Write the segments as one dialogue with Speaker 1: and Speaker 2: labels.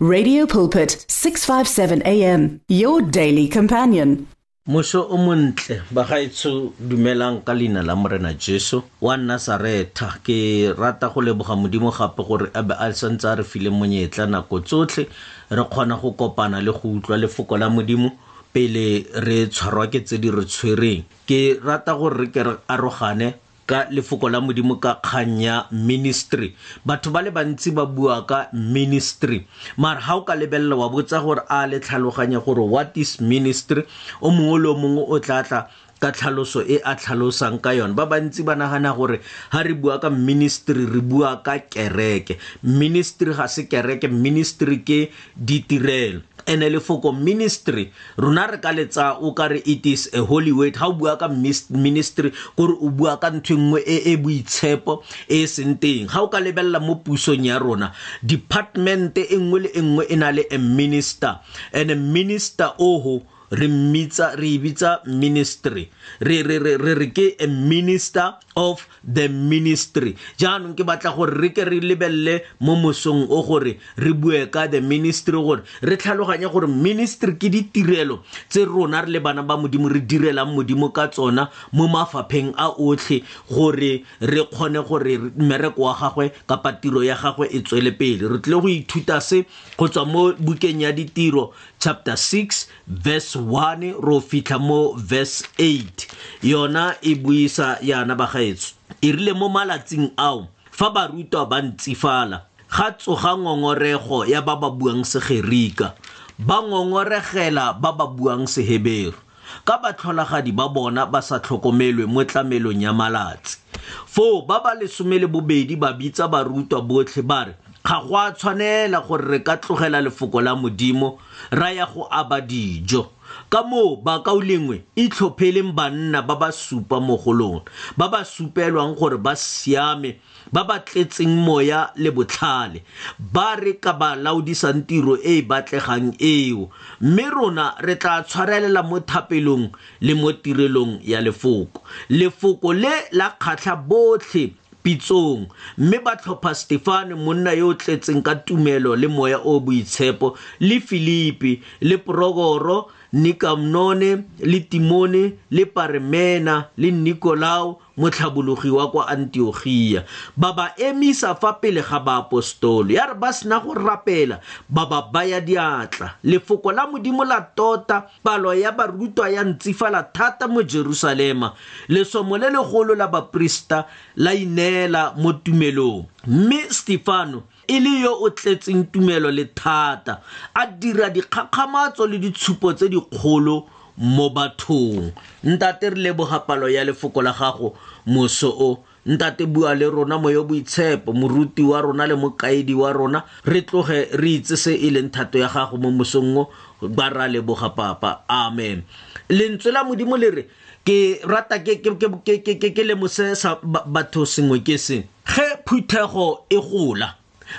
Speaker 1: Radio Pulpit 657 AM your daily companion
Speaker 2: Muso o montle ba gaetso dumelang ka leina la morena Jesu wa Nazareta ke rata go leboga modimo gape gore a be a santse a re file monyetla nako tsotlhe re kgona go kopana le go utlwa lefoko la modimo pele re tshwarwa ke tse di re tshwereng ke rata gore re ke re arogane ka lefoko la modimo ka kgang ya ministry batho ba le bantsi ba bua ka ministry mara ga o ka lebelela wa botsa gore a le tlhaloganya gore what is ministry o mongwe le o mongwe o tla tla ka tlhaloso e a tlhalosang ka yone ba bantsi ba nagana gore ha re bua ka ministry re bua ka kereke ministry ga se kereke ministry ke ditirelo ene lefoko ministry rona re ka letsa o ka re it is a holy word ga o bua ka ministry kore o bua ka ntho e nngwe e e boitshepo e e seng teng ga o ka lebelela mo pusong ya rona department e nngwe le e nngwe e na le a minister and a minister oho re mmitsa re bitsa ministry re re re re ke a minister of the ministry jaanong ke batla gore re ke re lebelele mo mosong o gore re bue ka the ministry gore re tlhaloganye gore ministry ke ditirelo tse rona re le bana ba modimo re direlang modimo ka tsona mo mafapheng a otlhe gore re kgone gore mmereko wa gagwe kapa tiro ya gagwe e tswele pele re tlile go ithuta se go tswa mo bukeng ya ditiro chapter 6 verse 1 ro fitlha mo verse 8 yona e buisa yana bagaetso e rile mo malatsing ao fa barutwa ba ntsifala ga tsoga ngongorego ya ba ba buang segerika ba ngongoregela ba ba buang seheberu ka batlholagadi ba bona ba sa tlhokomelwe mo tlamelong ya malatsi foo ba ba lesome le bobedi ba bitsa barutwa botlhe ba re ga go a tshwanela gore re ka tlogela lefoko la modimo ra ya go aba dijo ka moo bakao lengwe e tlhopheleng banna ba ba supa mo go lona ba ba supelwang gore ba siame ba ba tletseng moya le botlhale ba re ka ba laodisang tiro e e batlegang eo mme rona re tla tshwarelela mo thapelong le mo tirelong ya lefoko lefoko le la kgatlha botlhe pitsong mme ba tlhopha stefane monna yo o tletseng ka tumelo le moya o boitshepo le filipi le porokoro nikamnone le timone le paremena le nikolao motlhabologi wa kwa antiogia ba ba emisa fa pele ga baapostolo ya re ba sena go rapela ba ba baya diatla lefoko la modimo la tota palo ya barutwa ya ntsifala thata mo jerusalema lesomo le legolo la baprista la ineela mo tumelong mme stefano e le yo o tletseng tumelo le thata a dira dikgakgamatso le ditshupo tse dikgolo mo bathong ntate re leboga palo ya lefoko la gago moso o ntate bua le rona moyo boitshepo moruti wa rona le mokaedi wa rona re tloge re itse se e leng thato ya gago mo mosong o ba ra leboga papa amen lentswe la modimo le re ke rata ke lemose sa batho sengwe ke se ge phuthego e gola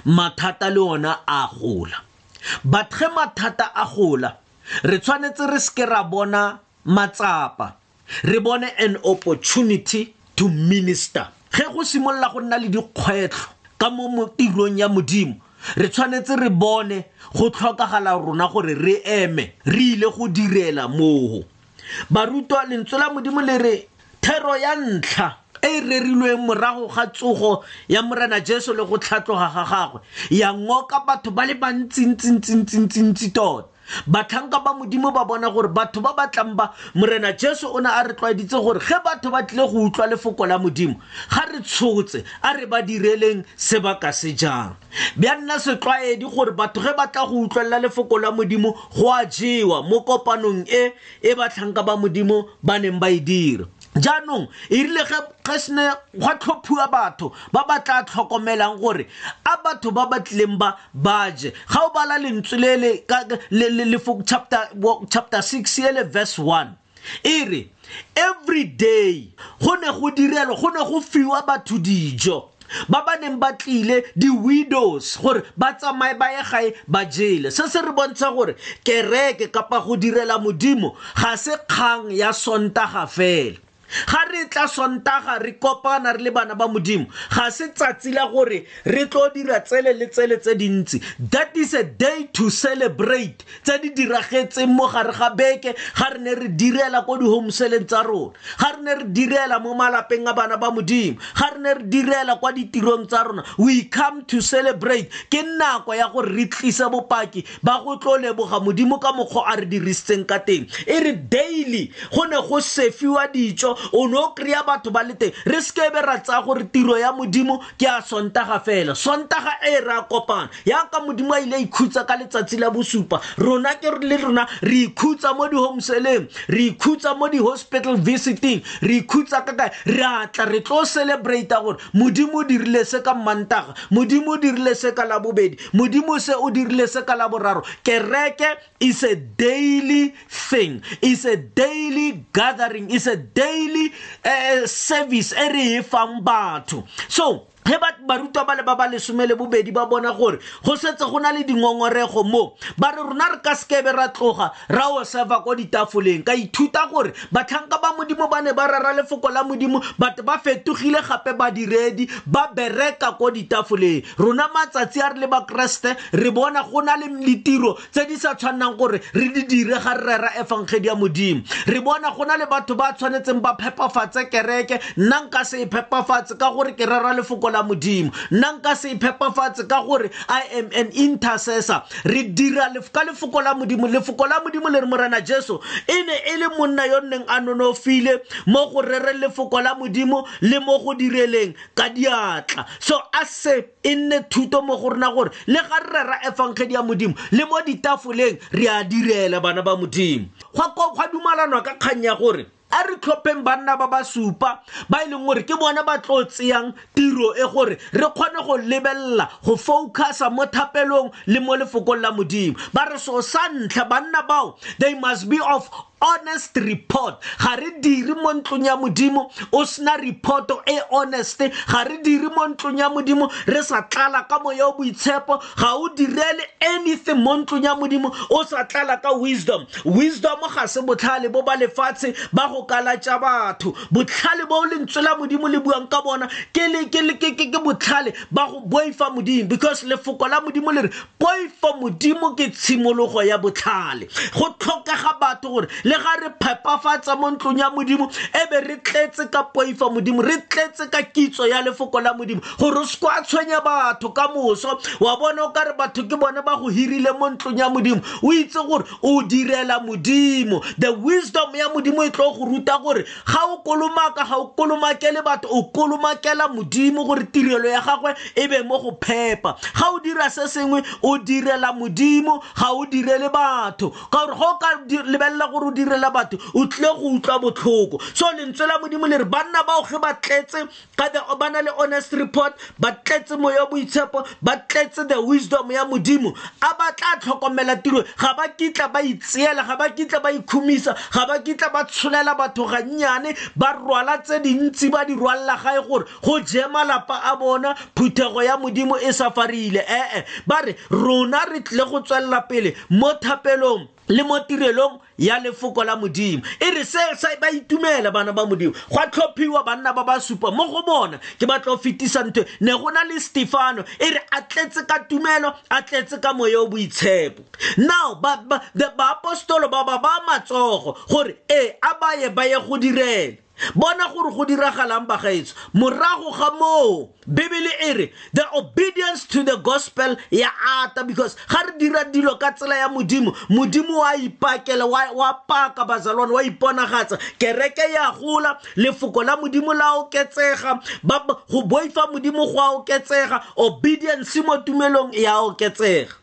Speaker 2: mathata le ona a gola but ge mathata a gola re tshwanetse re seke ra bona matsapa re bone an opportunity to minister ge go simolola go nna le dikgwetlho ka mo tirong ya modimo re tshwanetse re bone go tlhokagala rona gore re eme re ile go direla moo barutwa lentswe la modimo le re thero ya ntlha e e rerilweng morago ga tsogo ya morena jesu le go tlhatloga ga gagwe ya ngoka batho ba le bantsintsintsintsintsintsi tota batlhanka ba modimo ba bona gore batho ba batlang ba morena jesu o ne a re tlwaeditse gore ge batho ba tlile go utlwa lefoko la modimo ga re tshotse a re ba direleng sebaka se jang bja nna setlwaedi gore batho ge ba tla go utlwelela lefoko la modimo go a jewa mo kopanong e e batlhanka ba modimo ba neng ba e dira jaanong e rile ge se ne gwa tlhophiwa batho ba ba tla tlhokomelang gore a batho ba ba tlileng ba ba je ga o bala lentswe le le chapter 6 ele verse 1 e re every day go ne go direlo go ne go fiwa batho dijo ba ba neng ba tlile di-widows gore ba tsamaye ba ye gae ba jele se se re bontsha gore kereke kapa go direla modimo ga se kgang ya sontaga fela ga re tla sontaga re kopana re le bana ba modimo ga se tsatsi la gore re tlo dira tsele le tsele tse dintsi that is a day to celebrate tse di diragetseng mo gare ga beke ga re ne re direla ko dihomeseleng tsa rona ga re ne re direla mo malapeng a bana ba modimo ga re ne re direla kwa ditirong tsa rona we come to celebrate ke nako ya gore re tlise bopaki ba go tlo leboga modimo ka mokgwa a re dirisitseng ka teng e re daily go ne go sefiwa dijo o ne o kry-a batho ba le teng re sekebe ra tsaya gore tiro ya modimo ke a sontaga fela sontaga e re a kopana yaka modimo a ile a ikhutsa ka letsatsi la bosupa rona ke le rona re ikhutsa mo di-homeseleng re ikhutsa mo di-hospital visiting re ikhutsa ka kae re atla re tlo celebrata gore modimo o dirile se ka mmantaga modimo o dirile se ka labobedi modimo se o dirile se ka laboraro kereke is a daily thing is a daily gathering is a daily uh, service e re e fang batho so he barutwa ba le ba ba lesome le bobedi ba bona gore go setse go na le dingongorego moo ba re rona re ka sekebe ra tloga ra o sefa ko ditafoleng ka ithuta gore batlhanka ba modimo ba ne ba rara lefoko la modimo but ba fetogile gape badiredi ba bereka ko ditafoleng rona matsatsi a re le bakeresete re bona go na le ditiro tse di sa tshwannang gore re di dire ga re rera efangedi ya modimo re bona go na le batho ba tshwanetseng ba phepafatse kereke nna nka se e phepafatse ka gore ke rera lefoko la modimo nna nka se e phepafatse ka gore i am an intercessor re dira ka lefoko la modimo lefoko la modimo le re morena jesu e ne e le monna yo nneng a nonofile mo go rereng lefoko la modimo le mo go direleng ka diatla so a se e nne thuto mo go rena gore le ga re rera efangedi ya modimo le mo ditafoleng re a direla bana ba modimo gwa dumalanwa ka kgang ya gore a re tlhopheng banna ba ba supa ba e leng gore ke bona ba tlo tseyang tiro e gore re kgone go lebelela go focusa mo thapelong le mo lefokong la modimo ba re so sa ntlha banna bao they must be of honest report ga re dire mo ntlong ya modimo o sena reporto e honest ga re dire mo ntlong ya modimo re sa tlala ka moya o boitshepo ga o direle anything mo ntlong ya modimo o sa tlala ka wisdom wisdom ga se botlhale bo ba lefatshe ba go kalatša batho botlhale bo lentswe la modimo le buang ka bona ke botlhale ba go boifa modimo because lefoko la modimo le re boifa modimo ke tshimologo ya botlhale go tlhokega batho gore le ga re phepafatsa mo ntlong ya modimo e be re tletse ka poifa modimo re tletse ka kitso ya lefoko la modimo gore o seko a tshwenya batho ka moso wa bona o kare batho ke bone ba go hirile mo ntlong ya modimo o itse gore o direla modimo the wisdom ya modimo e tlo go ruta gore ga o kolomaka ga o kolomakele batho o kolomakela modimo gore tirelo ya gagwe e be mo go phepa ga o dira se sengwe o direla modimo ga o direle batho ka gore ga o ka lebelela gore o direla batho o tlile go utlwa botlhoko so lentswe la modimo le re banna bao ge ba tletse kada o bana le honest report ba tletse moya boitshepo ba tletse the wisdom ya modimo a ba tla tlhokomela tiro ga ba kitla ba itseela ga ba kitla ba ikhumisa ga ba kitla ba tsholela batho gannyane ba rwala tse dintsi ba di rwalela gae gore go je malapa a bona phuthego ya modimo e sa farile ee ba re rona re tlile go tswelela pele mo thapelong le mo tirelong ya lefoko la modimo e re se ba itumela bana ba modimo gwa tlhophiwa banna ba ba supa mo go bona ke ba tlo fetisa ntho ne go na le stefano e re a tletse ka tumelo a tletse ka moya o boitshepo now baapostolo ba ba ba matsogo gore ee a baye ba ye go direla bona gore go diragalang bagaetso morago ga moo bibele e re the obedience to the gospel ya ata because ga re dira dilo ka tsela ya modimo modimo wa ipakela wa paka bazalwane wa iponagatsa kereke ya gola lefoko la modimo la oketsega go boifa modimo go a oketsega obedience mo tumelong ya oketsega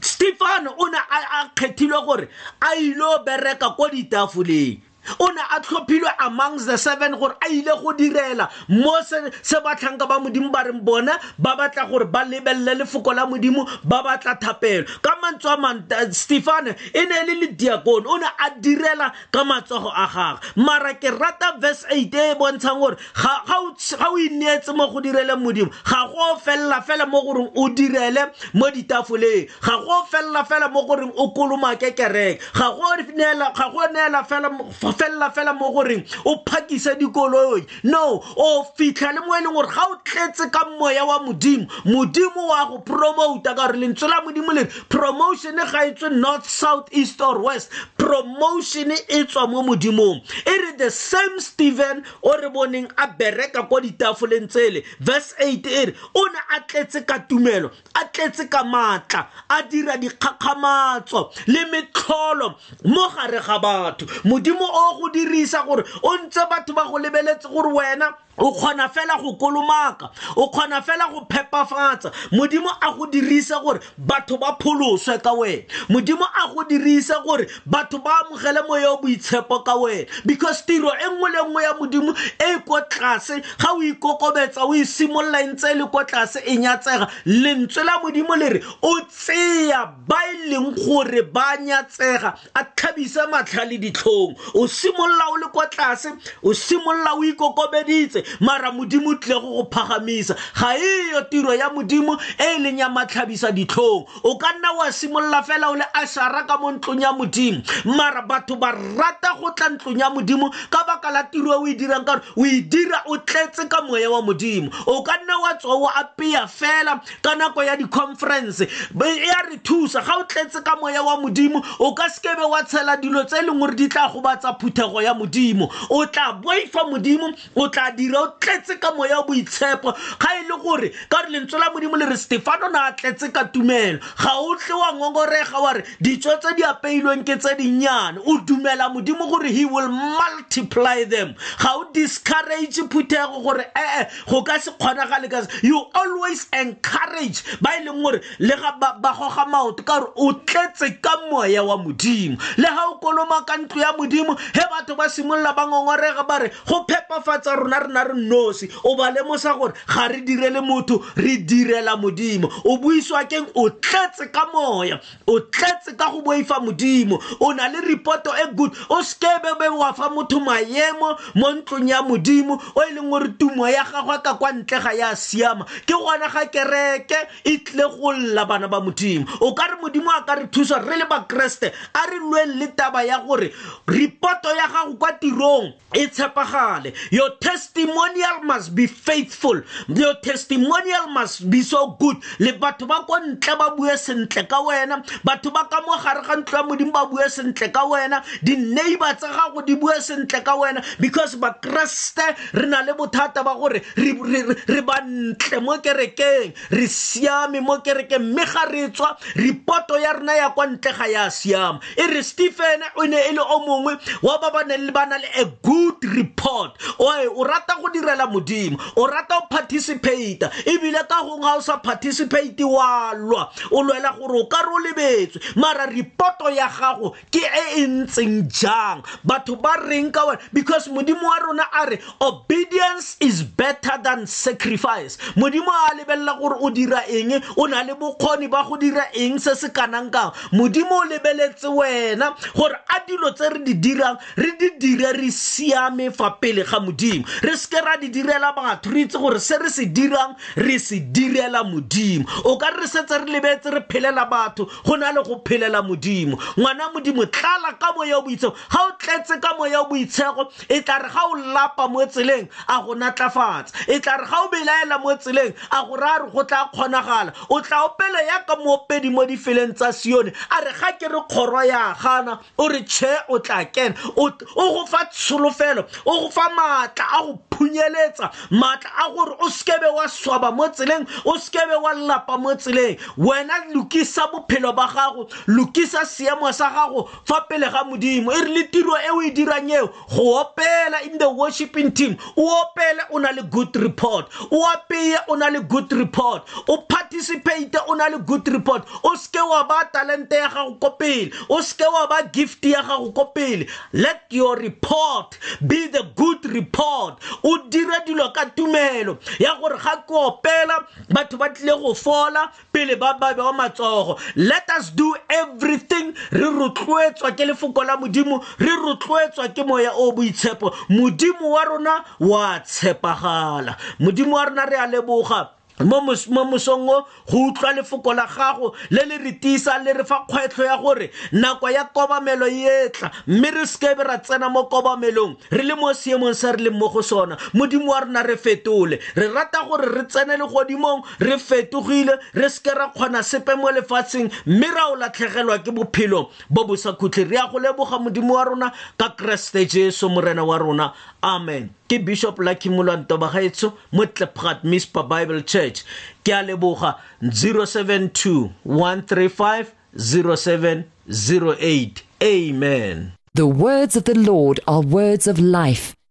Speaker 2: stefano o ne a kgethilwe gore a ile bereka ko ditafoleng o ne a tlhophilwe amongst the seven gore a ile go direla mo se ba tlhanka ba modimo ba reng bone ba batla gore ba lebelele lefoko la modimo ba batla thapelo ka mantswe a manta eh, stefane e ne e le le diakone o ne a direla ka matsogo a gagwe mara ke rata verse 8 e e bontshang gore ga o ineetse mo go direleng modimo ga go felela fela mo goreng o direle mo ditafoleng ga go felela fela mo goreng o kolomake kereke ga go neela felela fela mo goreng o phakise dikoloi no o fitlha le mo e leng gore ga o tletse ka moya wa modimo modimo wa go promota ka gore lentswe la modimo le promotion ga e tswe north south east or west promotion e tswa mo modimong e re the same steven o re boneng a bereka kwa ditafoleng tsele verse 8 e re o ne a tletse ka tumelo a tletse ka maatla a dira dikgakgamatso le metlholo mo gare ga batho modimo o go dirisa gore o ntse batho ba go lebeletse gore wena o kgona fela go kolomaka o kgona fela go phepafatsa modimo a go dirisa gore batho ba pholoswe ka wena modimo a go dirise gore batho ba amogele moya o boitshepo ka wena because tiro e nngwe le nngwe ya modimo e e ko tlase ga o ikokobetsa o e simolola e ntse e le ko tlase e nyatsega lentswe la modimo le re o tseya ba e leng gore ba nyatsega a tlhabise matlha le ditlhong o simolola o le kwa tlase o simolola o ikokobeditse mara modimo o tlile go go phagamisa ga eyo tiro ya modimo e e leng ya matlhabisa ditlhong o ka nna wa simolola fela o le ashara ka mo ntlong ya modimo mara batho ba rata go tla ntlong ya modimo ka baka la tiro e o e dirang ka o e dira o tletse ka moya wa modimo o ka nna wa tswa o apeya fela ka nako ya di-conference e ya re thusa ga o tletse ka moya wa modimo o ka sekebe wa tshela dilo tse e leng gore di tla go batsa phuthego ya modimo o tla boifa modimo o tla dira o tletse ka moya o boitshepo ga e le gore ka gore lentswe la modimo le re stefano ne a tletse ka tumelo ga o tle wa ngongorega wa re ditso tse di apeilweng ke tse dinnyane o dumela modimo gore he will multiply them ga o discourage phuthego gore ee go ka se kgonagale ka you always encourage ba e leng gore le ga ba goga maoto ka gore o tletse ka moya wa modimo le ga o koloma ka ntlo ya modimo he batho ba simolola ba ngongorega ba re go phepafatsa rona rena re nosi o ba lemosa gore ga re direle motho re direla modimo o buiswa keng o tletse ka moya o tletse ka go boifa modimo o na le reporto e good o sekebe be wa fa motho maemo mo ntlong ya modimo o e leng gore tumo ya gagwe ka kwa ntle ga ya siama ke gona ga kereke e tlile go lla bana ba modimo o ka re modimo a ka re thusa re le bakeresete a re lweng le taba ya gore reporto ya gago kwa tirong e tshepagale your testimonial must be faithful your testimonial must be so good le batho ba ko ntle ba bue sentle ka wena batho ba ka mo gare ga ntlo ya modimo ba bue sentle ka wena di-neighbor tsa gago di bue sentle ka wena because bakreste re na le bothata ba gore re ba ntle mo kerekeng re siame mo kerekeng mme ga re tswa reporto ya rena ya kwa ntle ga ya siama e re stephen o ne e le o mongwe wa ba ba neng le bana le a good report oe o rata go direla modimo o rata go participate ebile ka gong ga o sa participate wa lwa o lwela gore o ka re o lebetswe mara reporto ya gago ke e e ntseng jang batho ba reng ka wena because modimo wa rona a re obedience is better than sacrifice modimo a lebelela gore o dira eng o na le bokgoni ba go dira eng se se kanang kang modimo o lebeletse wena gore a dilo tse re di dirang re di dire re siame fa pele ga modimo re seke ra di direla batho re itse gore se re se dirang re se direla modimo o ka re setse re lebetse re phelela batho go na le go phelela modimo ngwana modimo tlala ka moya o boitshego ga o tletse ka moya o boitshego e tla re ga o lapa mo tseleng a go natlafatsa e tla re ga o belaela mo tseleng a go raya re go tla kgonagala o tla opela ya ka moopedi mo difeleng tsa sione a re ga ke re kgoro ya gana o re che o tla kena o go fa tsholofelo o go fa maatla a go phunyeletsa maatla a gore o sekebe wa swaba mo tseleng o sekebe wa lapa mo tseleng wena lokisa bophelo ba gago lokisa seemo sa gago fa pele ga modimo e re le tiro e o e dirang eo go opela in the worshiping team o opele o na le good report o apeye o na le good report o participate o na le good report o seke wa ba talente ya gago ko pele o seke wa ba gift ya gago ko pele let your report be the good report o dire dilo ka tumelo ya gore ga ke opela batho ba tlile go fola pele ba ba bewa matsogo let us do everything re rotloetswa ke lefoko la modimo re rotloetswa ke moya o boitshepo modimo wa rona wa tshepagala modimo wa rona re a leboga mo mosong o go utlwa lefoko la gago le le re tiisang le re fa kgwetlho ya gore nako ya kobamelo e etla mme re seke be ra tsena mo kobamelong re le mo seemong se re leng mo go sona modimo wa rona re fetole re rata gore re tsene legodimong re fetogile re seke ra kgona sepe mo lefatsheng mme ra o latlhegelwa ke bophelo bo bo sa khutlhe re ya go leboga modimo wa rona ka keresete jesu morena wa rona amen ke bishop lucky molanto bagaetsho mo tlepgat mispa bible church ke a leboga 072 135 0708 amen
Speaker 3: the words of the lord are words of life